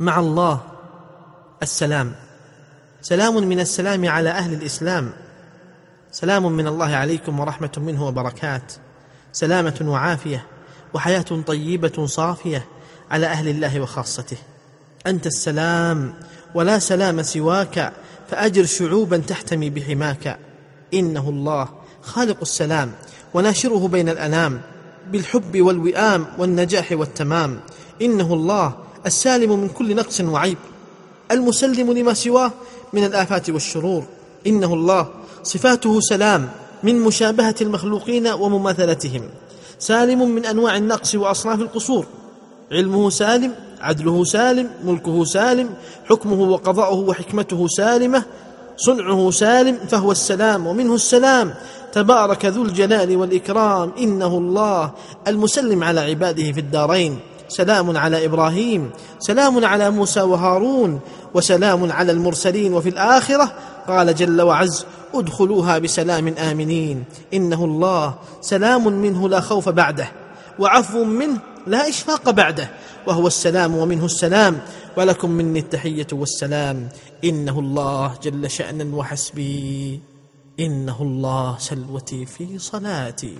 مع الله السلام. سلام من السلام على أهل الإسلام. سلام من الله عليكم ورحمة منه وبركات. سلامة وعافية وحياة طيبة صافية على أهل الله وخاصته. أنت السلام ولا سلام سواك فأجر شعوبا تحتمي بحماك. إنه الله خالق السلام وناشره بين الأنام بالحب والوئام والنجاح والتمام. إنه الله السالم من كل نقص وعيب المسلم لما سواه من الآفات والشرور. إنه الله صفاته سلام من مشابهة المخلوقين ومماثلتهم. سالم من أنواع النقص وأصناف القصور. علمه سالم عدله سالم ملكه سالم حكمه وقضاؤه وحكمته سالمة صنعه سالم فهو السلام ومنه السلام. تبارك ذو الجلال والإكرام. إنه الله المسلم على عباده في الدارين. سلام على إبراهيم سلام على موسى وهارون وسلام على المرسلين وفي الآخرة. قال جل وعز ادخلوها بسلام آمنين إنه الله سلام منه لا خوف بعده وعفو منه لا إشفاق بعده وهو السلام ومنه السلام ولكم مني التحية والسلام إنه الله جل شأنا وحسبي إنه الله سلوتي في صلاتي.